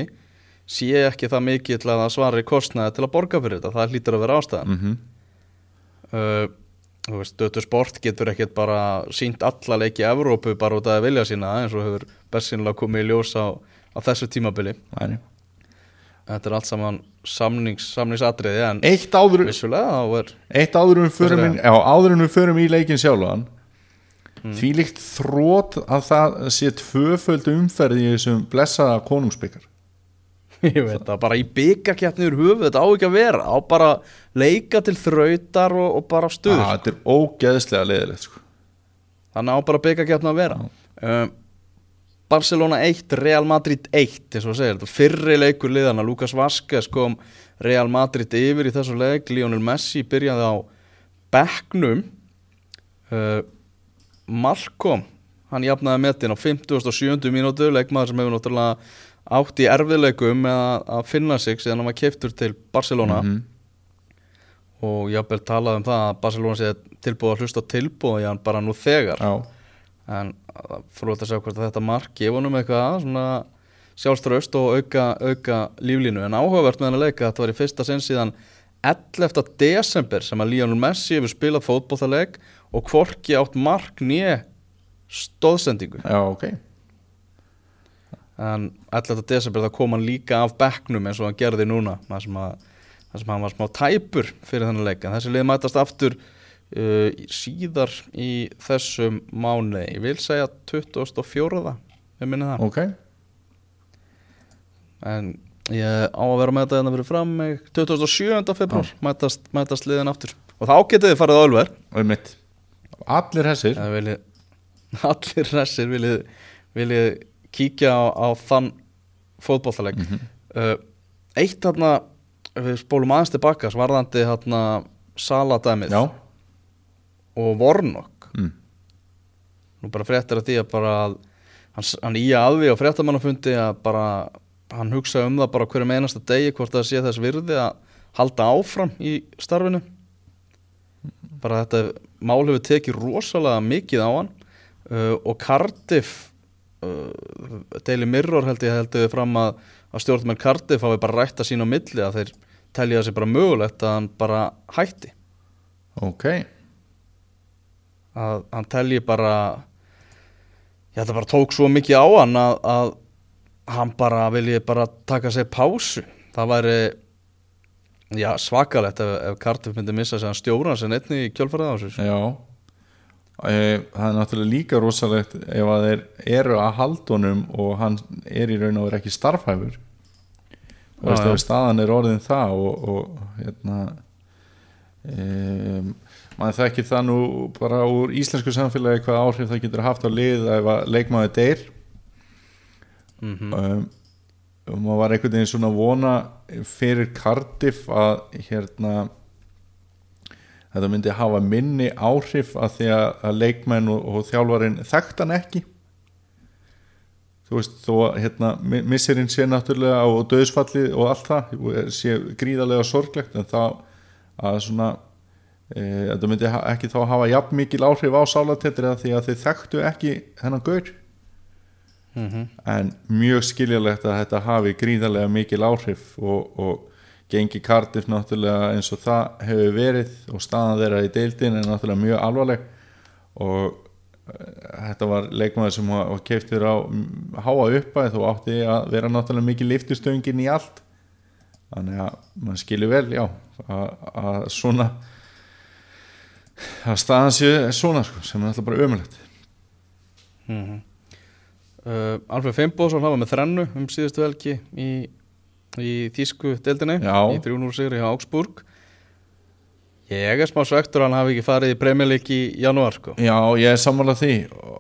sé ekki það mikið til að það svari kostnaði til að borga fyrir þetta, það hlýtur að vera ástæðan. Mm -hmm. uh, þú veist, Dötu Sport getur ekkert bara sínt alla leiki í Evrópu bara út af að vilja sína eins og hefur bersinlega komið í ljós á, á þessu tímabili. Þetta er allt saman samnings, samningsatriði en Eitt áður vissulega er Eitt áður við förum, já, áður en við förum í leikin sjálfan því líkt þrótt að það sé tvöföld umferð í þessum blessaða konungsbyggar ég veit það, bara í byggarkeppni úr höfuð, þetta á ekki að vera. Á bara leika til þrautar og, og bara stuð ah, Þetta er ógeðslega leiðilegt sko. þannig á bara byggarkeppni að vera. Um, Barcelona 1, Real Madrid 1 eins og það segir, þetta er fyrri leikur liðana Lukas Vazquez kom Real Madrid yfir í þessu leik, Lionel Messi byrjaði á bekknum. Uh, Malcolm hann jafnaði metin á 57. mínútu leikmaður sem hefur náttúrulega átt í erfiðleikum með að- finna sig síðan hann var keiftur til Barcelona Mhm. og jafnvel talaði um það að Barcelona sé tilbúið að hlusta tilbúið í hann bara nú þegar Já, en frólægt að sjá hvort að þetta mark gefa honum eitthvað svona sjálfströst og auka, auka líflínu en áhugavert með hann að leika þetta var í fyrsta sinn síðan 11. desember sem að Lionel Messi hefur spilað fótbollaleik og hvorki átt mark nýja stóðsendingu já, ok. En 11. desember þá kom hann líka af bekknum eins og hann gerði núna þar sem, að, sem hann var smá tæpur fyrir þennan leik. En þessi lið mætast aftur uh, síðar í þessum mánu ég vil segja 24. ég minni það. Ok, en ég á að vera með þetta hérna fyrir fram mig. 27. februar mætast, mætast liðin aftur. Og þá getið þið farið á Ölver. Og mitt Allir hessir. Eða viljið allir hressir viljið, viljið kíkja á, á þann fótbolltaleg uh, eitt þarna við spólum aðeins tilbaka svarðandi þarna saladæmið Já, og Vornok. Mm. nú bara fréttir að því að bara hann, hann í að við á fréttamannafundi að bara hann hugsa um það bara hverjum einasta degi hvort það sé þess virði að halda áfram í starfinu bara þetta mál hefur tekið rosalega mikið á hann uh, og Cardiff uh, Daily Mirror held ég heldur fram að, að stjórnmenn Cardiff hafi bara rætt að sína á milli að þeir telja þessi bara mögulegt að hann bara hætti. Ok. Að hann telji bara held að bara tók svo mikið á hann að, að hann bara vilji bara taka sér pásu. Það væri já, svakalegt ef, ef Cardiff myndi missa hann stjóran sem einni í kjölfarið á þessu. Já. E, Það er náttúrulega líka rosalegt ef að þeir eru að haldunum og hann er í raun og verið ekki starfhæfur. Og já. ef staðan er orðin það og, og hérna e, maður þekkir það nú bara úr íslensku samfélagi hvað áhrif það getur haft á lið ef að leikmaður deyr. Mm um, og maður var einhvern veginn svona vona fyrir Cardiff að hérna þetta myndi hafa minni áhrif að því að, leikmenn og, og þjálfarinn þekkt hann ekki. Þú veist þó að hérna, mi- missirinn sé náttúrulega á döðsfalli og allt það og sé gríðarlega sorglegt en þá að svona e, þetta myndi ekki þá hafa jafn mikil áhrif á sálatettir að því að þið þekktu ekki hennan gaur en mjög skiljalegt að þetta hafi gríðarlega mikil áhrif og, og gengi Cardiff náttúrulega eins og það hefur verið og staðan þeirra í deildin er náttúrulega mjög alvarleg. Og eh, þetta var leikmaður sem var keiftur á mm, háa uppæð og átti að vera náttúrulega mikil liftustöngin í allt. Þannig að mann skilur vel já að, að svona að staðan sé svona sko, sem er náttúrulega bara ömulegt uh, Alfred Fimboðsson hafa með þrennu um síðustu velki í, í Þísku deildinni Já. í 3-0 sigri hjá Augsburg. Ég er smá svektur hann hafi ekki farið í League í janúar sko. Já, ég er sammálað því.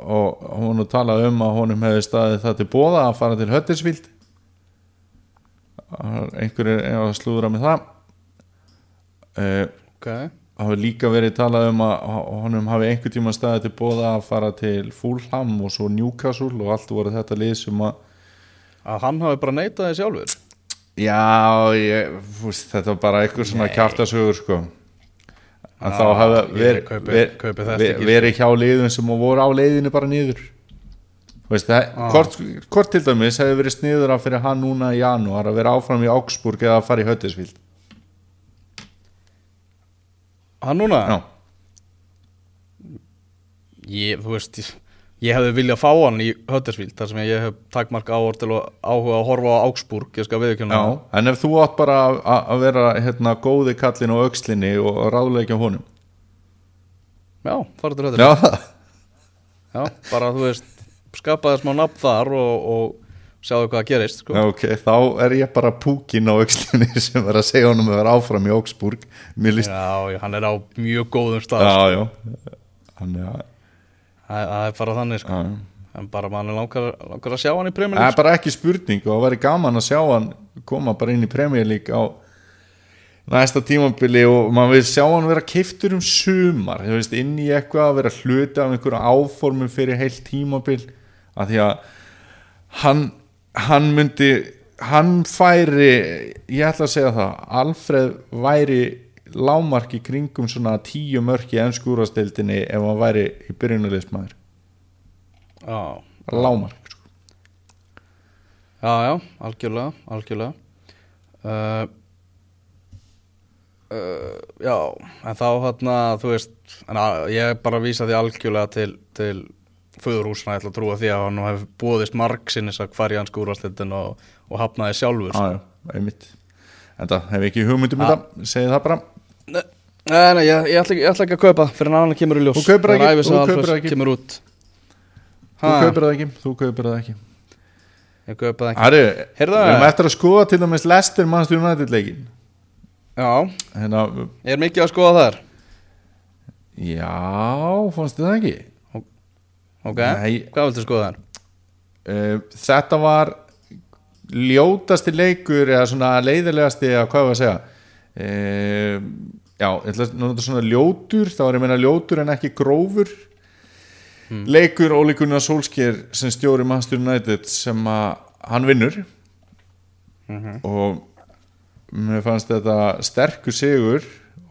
Og hún nú talað um að honum hefði staðið það til bóða að fara til Höttisvíld einhverjir er að slúðra með það. Uh, ok, Hefur líka verið talað um að honum hafi einhver tíma staðið til bóða að fara til Fulham og svo Newcastle og allt voru þetta lið sem að að hann hafi bara neitað því sjálfur? Já, ég, fúst, þetta var bara eitthvað svona kjartasögur sko. En Já, þá hafa ég ver, kaupi- ver, kaupi þetta ver, ekki, sko. verið hjá liðum sem voru á leiðinu bara það, Ah. hvort, hvort til dæmis hefði verið sniður að fyrir hann núna í janúar að vera áfram í Augsburg eða að fara í Höttisvíld hann núna, Já, ég, þú veist ég, ég hefði viljað fá hann í Höttersvíld þar sem ég hef takmark áhort til að áhuga að horfa á Augsburg, ég skal viðkjöna já, en ef þú átt bara að, að vera hérna, góði kallin og aukslinni og ráðleikja honum? Já, farið til Höttersvíld Já, Já, bara þú veist skapaði smá nafn þar og, og sjáðu hvað gerist sko. Já, ok, þá er ég bara púkin á aukslinni sem er að segja honum að vera áfram í Augsburg líst já, já, hann er á mjög góðum stað sko. Já, já Þannig að það það er bara þannig sko. já. en bara mann langar, langar að sjá hann í Premier Það er bara ekki spurning og það væri gaman að sjá hann koma bara inn í League á næsta tímabili og maður vil sjá hann vera keiftur um sumar veist, inn í eitthvað að vera hluti af einhverju áformum fyrir heilt tímabil að því að hann, hann myndi hann færi ég ætla að segja það, Alfred væri lámark í kringum svona tíu mörki ennskúrastildinni ef hann væri í byrjunarliðsmaður. Já, lámark sko. já, já, algjörlega algjörlega. Uh, uh, já, en þá hérna þú veist, að, ég bara vísa því algjörlega til, til föðurhúsna, ég ætla að trúa því að hann hef búðist marg sinnis að hvar í hans skúrastildin og, og hafnaði sjálfur. Já, já, einmitt. En það hef ég ekki hugmyndum um þetta? Segði það bara. Nei, nei, nei ég, ég, ætla, ég ætla ekki að kaupa fyrir en annan kemur í ljós. Þú kaupir það ekki, þú kaupir það ekki. Þú kaupir það ekki, þú kaupir það ekki. Ég Heyrðu. við erum eftir að skoða til dæmis Lester Manchester United leikin Já, Hérna, ég er mikið að skoða þar? Já, fannst þið það ekki Ok, Nei. hvað viltu skoða þar? uh, Þetta var ljótasti leikur eða svona leiðilegasti eða hvað var að segja. Uh, Já, ætla að nota svona ljótur þá er ég að meina ljótur en ekki grófur. Leikur Óli Gunnar Solskjær sem stjóri Manchester United sem að hann vinnur. Og mér fannst þetta sterkur sigur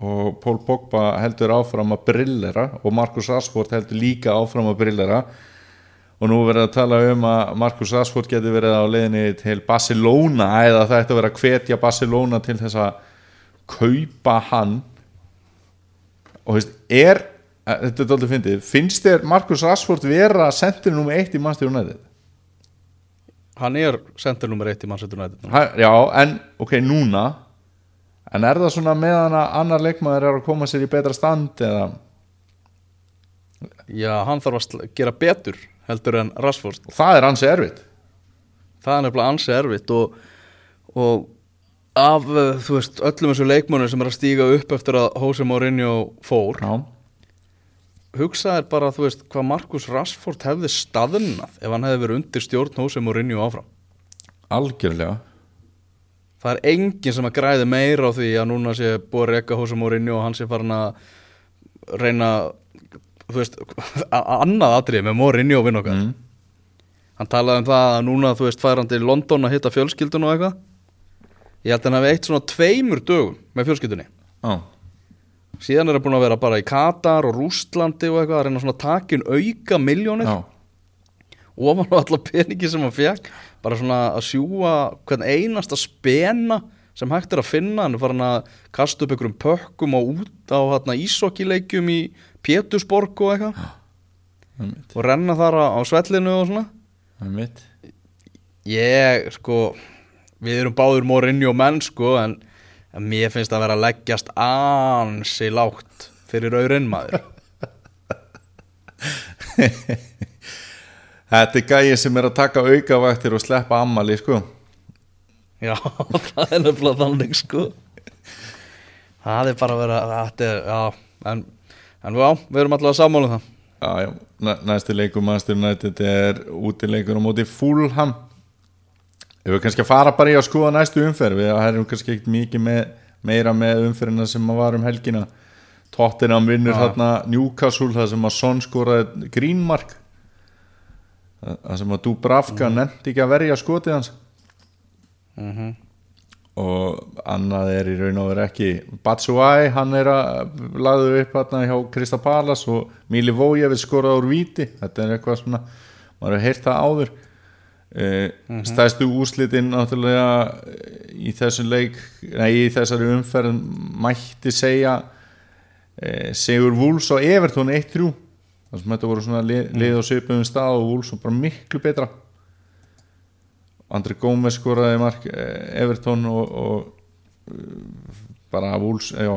og Pól Pogba heldur áfram að brillera og Markus Rashford heldur líka áfram að brillera. Og nú verður að tala um að Marcus Rashford getur verið á leiðinni til Barcelona eða það ætti að vera að hvetja Barcelona til þess að kaupa hann. Og veist, er þetta er dálítið fyndið, finnst þér Marcus Rashford vera sendur nummer eitt í Manchester United? Hann er sendur nummer eitt í Manchester United já, en ok, núna en er það svona meðan að annar leikmaður er að koma sér í betra stand eða? Já, hann þarf að gera betur heldur en Rashford. Það er ansi erfitt. Það er nefnilega ansi erfitt og, og af, uh, þú veist, öllum þessu leikmönnum sem er að stíga upp eftir að Jose Mourinho fór já, hugsaðir bara, þú veist, hvað Marcus Rashford hefði staðnað ef hann hefði verið undir stjórn Jose Mourinho áfram. Algjörlega Það er enginn sem að græði meira á því að núna sé búið að reka Jose Mourinho og hann sé farin að reyna þú veist, a- annað atrið með Mourinho og vinn okkar. Mm. hann talaði um það að núna, þú veist, fær hann til London að hitta fjölskyldun og eitthvað. Ég held að hann hafi eitt svona tveimur dögum með fjölskyldunni. Já, síðan er hann búin að vera bara í Katar og Rústlandi og eitthvað að reyna svona takin auka miljónir já, ofan á alla peningi sem hann fekk bara svona að sjúa hvern einasta spena sem hægt er að finna. Hann er farin að kasta upp einhverjum pökkum og út á hérna, ísokkileikjum í Pétursborg og eitthvað. Það og renna þar á, svellinu og svona. Það er mitt ég sko við erum báður morinni og menn sko en, en mér finnst að vera að leggjast ansi lágt fyrir auðrinn maður þetta er gæði sem er að taka aukavaktir og sleppa ammali sko. Já, það er nefnilega þannig sko. Það er bara að vera þetta er, já, en, en já, við erum alltaf að sammála um það. Já, já, næ- næsti leikur Manchester United er útileikur á móti Fulham. Ef við kannski að fara bara í að skoða næstu umferð við erum kannski ekkert mikið með, meira með umferðina sem að var um helgina. Tottenham vinnur þarna Newcastle það sem að Son skoraði grínmark það sem að Dubravka mm. nefndi ekki að verja skotið hans. Mm og annað er í raun og verið ekki. Batshuayi, hann er að lagðu upp hérna hjá Krista Palas og Mili Vójevic skoraði úr víti. Þetta er eitthvað svona, maður hefur heyrt það áður. Uh, stæðstu úrslitin náttúrulega eh, í þessu leik, nei í þessari umferð mætti segja uh, Sigur Wools og Everton 1-3 þar sem þetta voru svona lið, lið á svipum stað og Wools var bara miklu betra. Andri Gómez skoraði mark eh, Everton og, og eh, bara Wools já,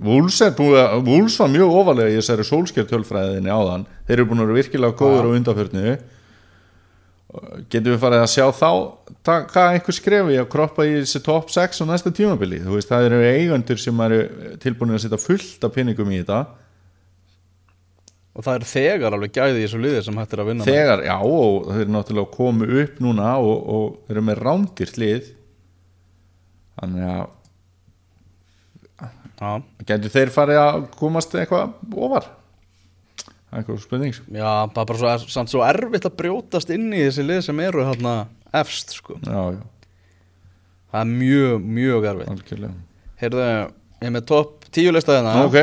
Wools er búið að Wools var mjög ofalega í þessari sólsker tölfræðinni áðan, þeir eru búin að vera virkilega góður á undanförnu. Getum við farið að sjá þá taka einhver skrefi að kroppa í þessi top 6 á næsta tímabili? Þú veist, það eru eigandur sem eru tilbúin að setja fullt af pinningum í þetta og það er þegar alveg gæði í þessu liði sem hægt er að vinna með. þegar, já, og þeir eru náttúrulega komu upp núna og, og eru með rándir hlið þannig að Já, getur þeir farið að komast eitthvað ofar? Er eitthvað spurning sko. já, það er bara svo, samt svo erfitt að brjótast inn í þessi lið sem eru hérna efst sko, já, já, það er mjög, mjög erfitt. Heyrðu, ég er með topp tíu listaðina ok,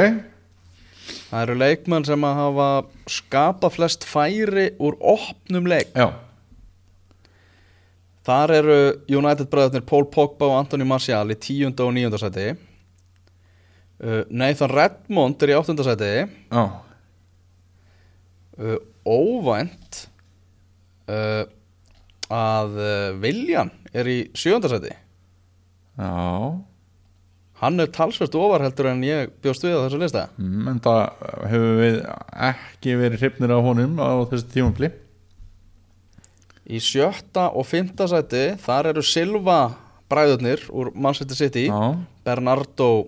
Það eru leikmenn sem að hafa skapa flest færi úr opnum leik. já, Þar eru United bræðarnir Paul Pogba og Anthony Martial í tíunda og níunda sæti. Uh, Nathan Redmond er í áttunda sæti. já Uh, óvænt uh, að Viljan er í sjöunda sæti. já Hann er talsvert ofar heldur en ég bjóst við á þessu lista. Mm, en það hefur við ekki verið hrifnir á honum á þessu tímabli Í sjötta og fymta sæti þar eru Silva bræðurnir úr Manchester City. já, Bernardo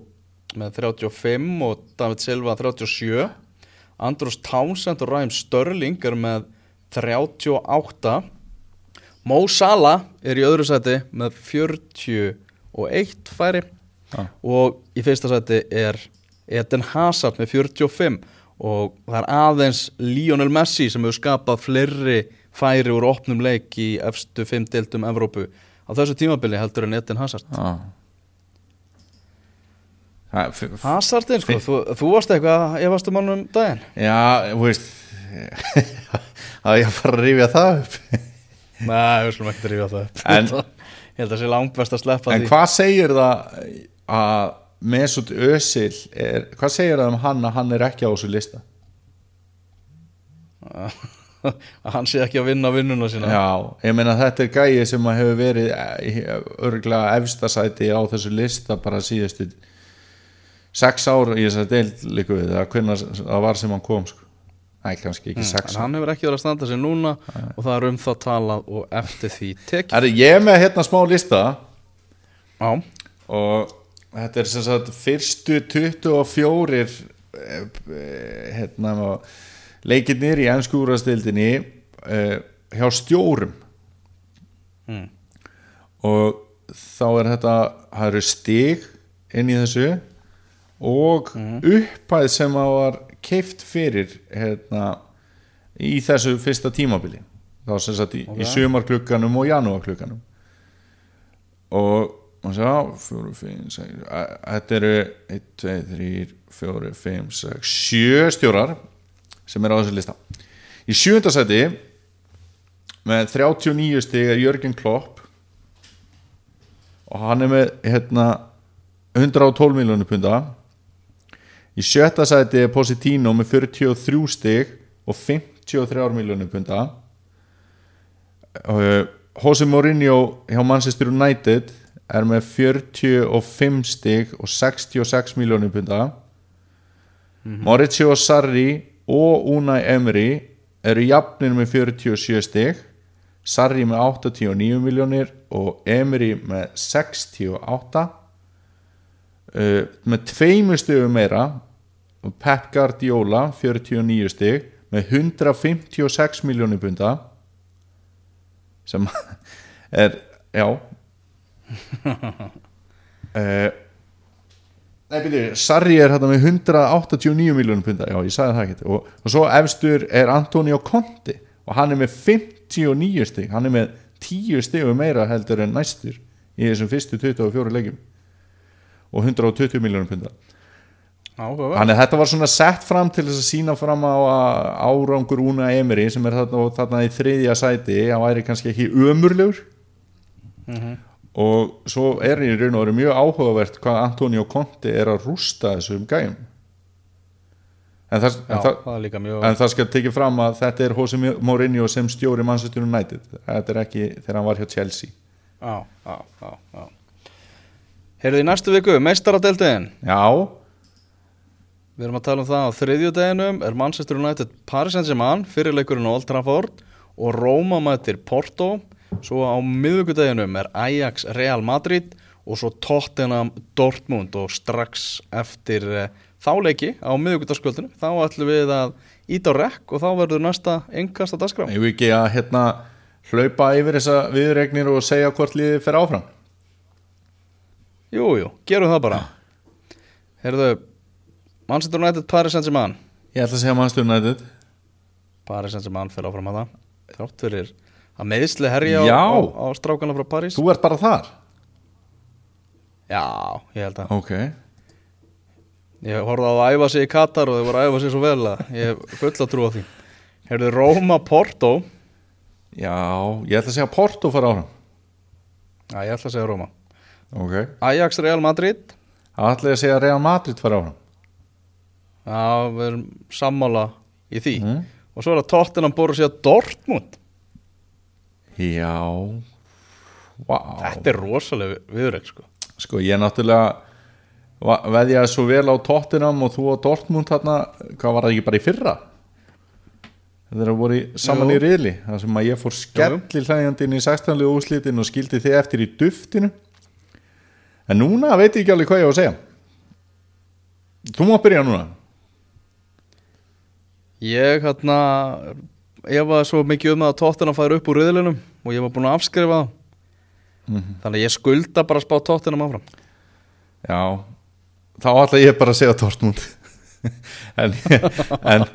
með 35 og David Silva 37 Andros Townsend og Raheem Störling er með 38 Mo Salah er í öðru sæti með 41 færi Já. og í fyrsta sæti er Eden Hazard með 45 og það er aðeins Lionel Messi sem hefur skapað fleiri færi úr opnum leik í efstu 5 deildum Evrópu á þessu tímabili heldur en Eden Hazard. F- f- Hazardin, sko, þú, þú varst eitthvað, ég varst um hann um daginn? Já, þú veist að ég fara að rifja það upp? Nei, við slum ekki að rífa það upp. En- Ég held að það sé langt best að sleppa En því. hvað segir það að Mesut Özil er, hvað segir það um hann að hann er ekki á þessu lista? að hann sé ekki að vinna vinnuna sína. Já, ég meina þetta er gæi sem að hefur verið örgulega efstasæti á þessu lista bara síðustu sex ár í þess að deild líku við það var sem hann kom sko. Æ, kannski ekki Mm, hann hefur ekki verið að standa sig núna og það er um það talað og eftir því tekið. Ég er með hérna smá lista Já, og þetta er sem sagt fyrstu 24 eh, hérna leikirnir í ennsku úrastildinni eh, hjá stjórum. Mm. og þá er þetta það eru stig inn í þessu og upphæð sem að var keift fyrir hérna í þessu fyrsta tímabili. Þá sem sagt í, í sumarklukkanum og janúarklukkanum. Og og sjá, fjóru, fimm, sex að- þetta eru 1, 2, 3, 4, 5, 6 sjö stjórar sem er á þessu lista. Í sjönda seti með 39 stig er Jörgen Klopp og hann er með hérna 112 miljónu punda. Í sjötta seti er Positino með 43 stig og 53 miljónu punda. Uh, Jose Mourinho hjá Manchester United er með 45 stig og 66 miljónu punda Mauricio Sarri og Unai Emery eru jafnir með 47 stig Sarri með 89 miljónir og Emery með 68 uh, með tveimur stigum meira Pep Guardiola 49 stig með 156 miljónir punda sem er já uh, Nei, byrju, Sarri er hérna með 189 miljónum punda, já, ég sagði það ekki. Og, og svo efstur er Antonio Conti og hann er með 59 stig. Hann er með 10 stigum meira heldur en næstur í þessum fyrstu 24 leikjum. Og 120 miljónum áhuga Þannig að þetta var svona sett fram til þess að sína fram á árangur Una Emery sem er þarna, þarna í þriðja sæti að væri kannski ekki ömurlegur og svo er í raun og veru mjög áhugavert hvað Antonio Conte er að rústa þessum gæjum. En það, Já, en það, það mjög en það skal tekið fram að þetta er Jose Mourinho sem stjóri Manchester United. Þetta er ekki þegar hann var hjá Chelsea. Já, já, já, já. Heyrðu í næstu viku, meistaradeldin Já, Við erum að tala um það á þriðjudeginum er Manchester United Paris Saint-Germain fyrirleikurinn á Old Trafford og Roma mætir Porto svo á miðvíkudeginum er Ajax Real Madrid og svo Tottenham Dortmund og strax eftir uh, þá leiki á miðvíkudaskvöldinu þá ætlum við að íta á rekk og þá verður næsta engast að dagskrá. Ég vil ekki að hérna hlaupa yfir þessa viðregnir og segja hvort liðið fer áfram? Jú, jú, gerum það bara. Heyrðu Manchester United Paris Saint-Germain. Ég ætla að segja Manchester United. Paris Saint-Germain fyrir áfram að það þrátt fyrir að meðsli herja á, á, á strákana frá París. Þú ert bara þar? Já, ég held að. Ok. Ég horfði á að æfa sig í Katar og þau voru að æfa sig svo vel að ég full að trúa því. Heyrðu Róma Porto. Já, ég ætla að segja Porto fara áfram. Já, ég ætla að segja Róma Ok. Ajax Real Madrid. Það ætla ég að segja Real Madrid fara áfram? Já, við erum sammála í því. Mhm. Og svo er það Tottenham Borussia Dortmund Já. Vá. Þetta er rosalega viðrögg sko. Sko ég náttúrulega veðjaði svo vel á Tottenham og þú á Dortmund þarna, hvað var það ekki bara í fyrra? Þetta er að voru saman Jú. í riðli það sem að ég fór skelli hlægjandi inn í 16. úslitin og skildi þið eftir í duftinu. En núna veit ég ekki alveg hvað ég á að segja. Þú má byrja núna. Ég hérna Ég var svo mikið um að Tottenham færi upp úr riðlinum og ég var búin að afskrifa það Þannig að ég skulda bara að spá Tottenham áfram. Já, þá ætla ég bara að segja Dortmund en, en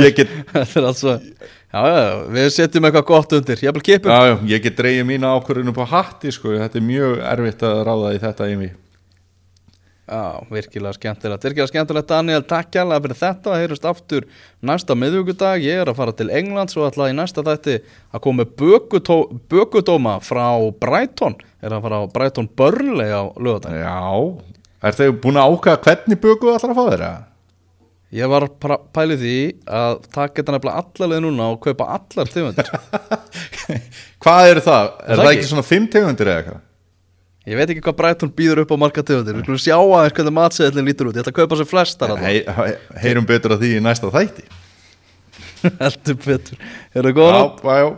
ég get Þetta er alls að Já, já, við setjum eitthvað gott undir. Ég er bara kipum Já, já, ég get dreigið mína ákvörðinu på hatti sko, þetta er mjög erfitt að ráða í þetta yfir Já, virkilega skemmtilegt, virkilega skemmtilegt Daniel, takk kærlega fyrir þetta heyrjumst aftur næsta miðvíkudag ég er að fara til England svo ætla í næsta þætti að koma bökutó, bökudóma frá Brighton er að fara á Brighton Burnley á lögadag Já, er þau búin að ákvæða hvernig böku allar að fá þeirra? Ég var að pæli því að taka þetta nefnilega allarlega núna og kaupa allar tegundir Hvað eru það? Er, það það ekki? svona fimm tegundir eða eitthvað? Ég veit ekki hvað Brighton býður upp á marga tegundir Við skulum sjá aðeins hvernig matseðlinn lítur út. Ég ætla að kaupa sem flestar þarna. Hey, he- heyrum betur að því í næsta þætti. Heldur betur. Er það nótt? Já, já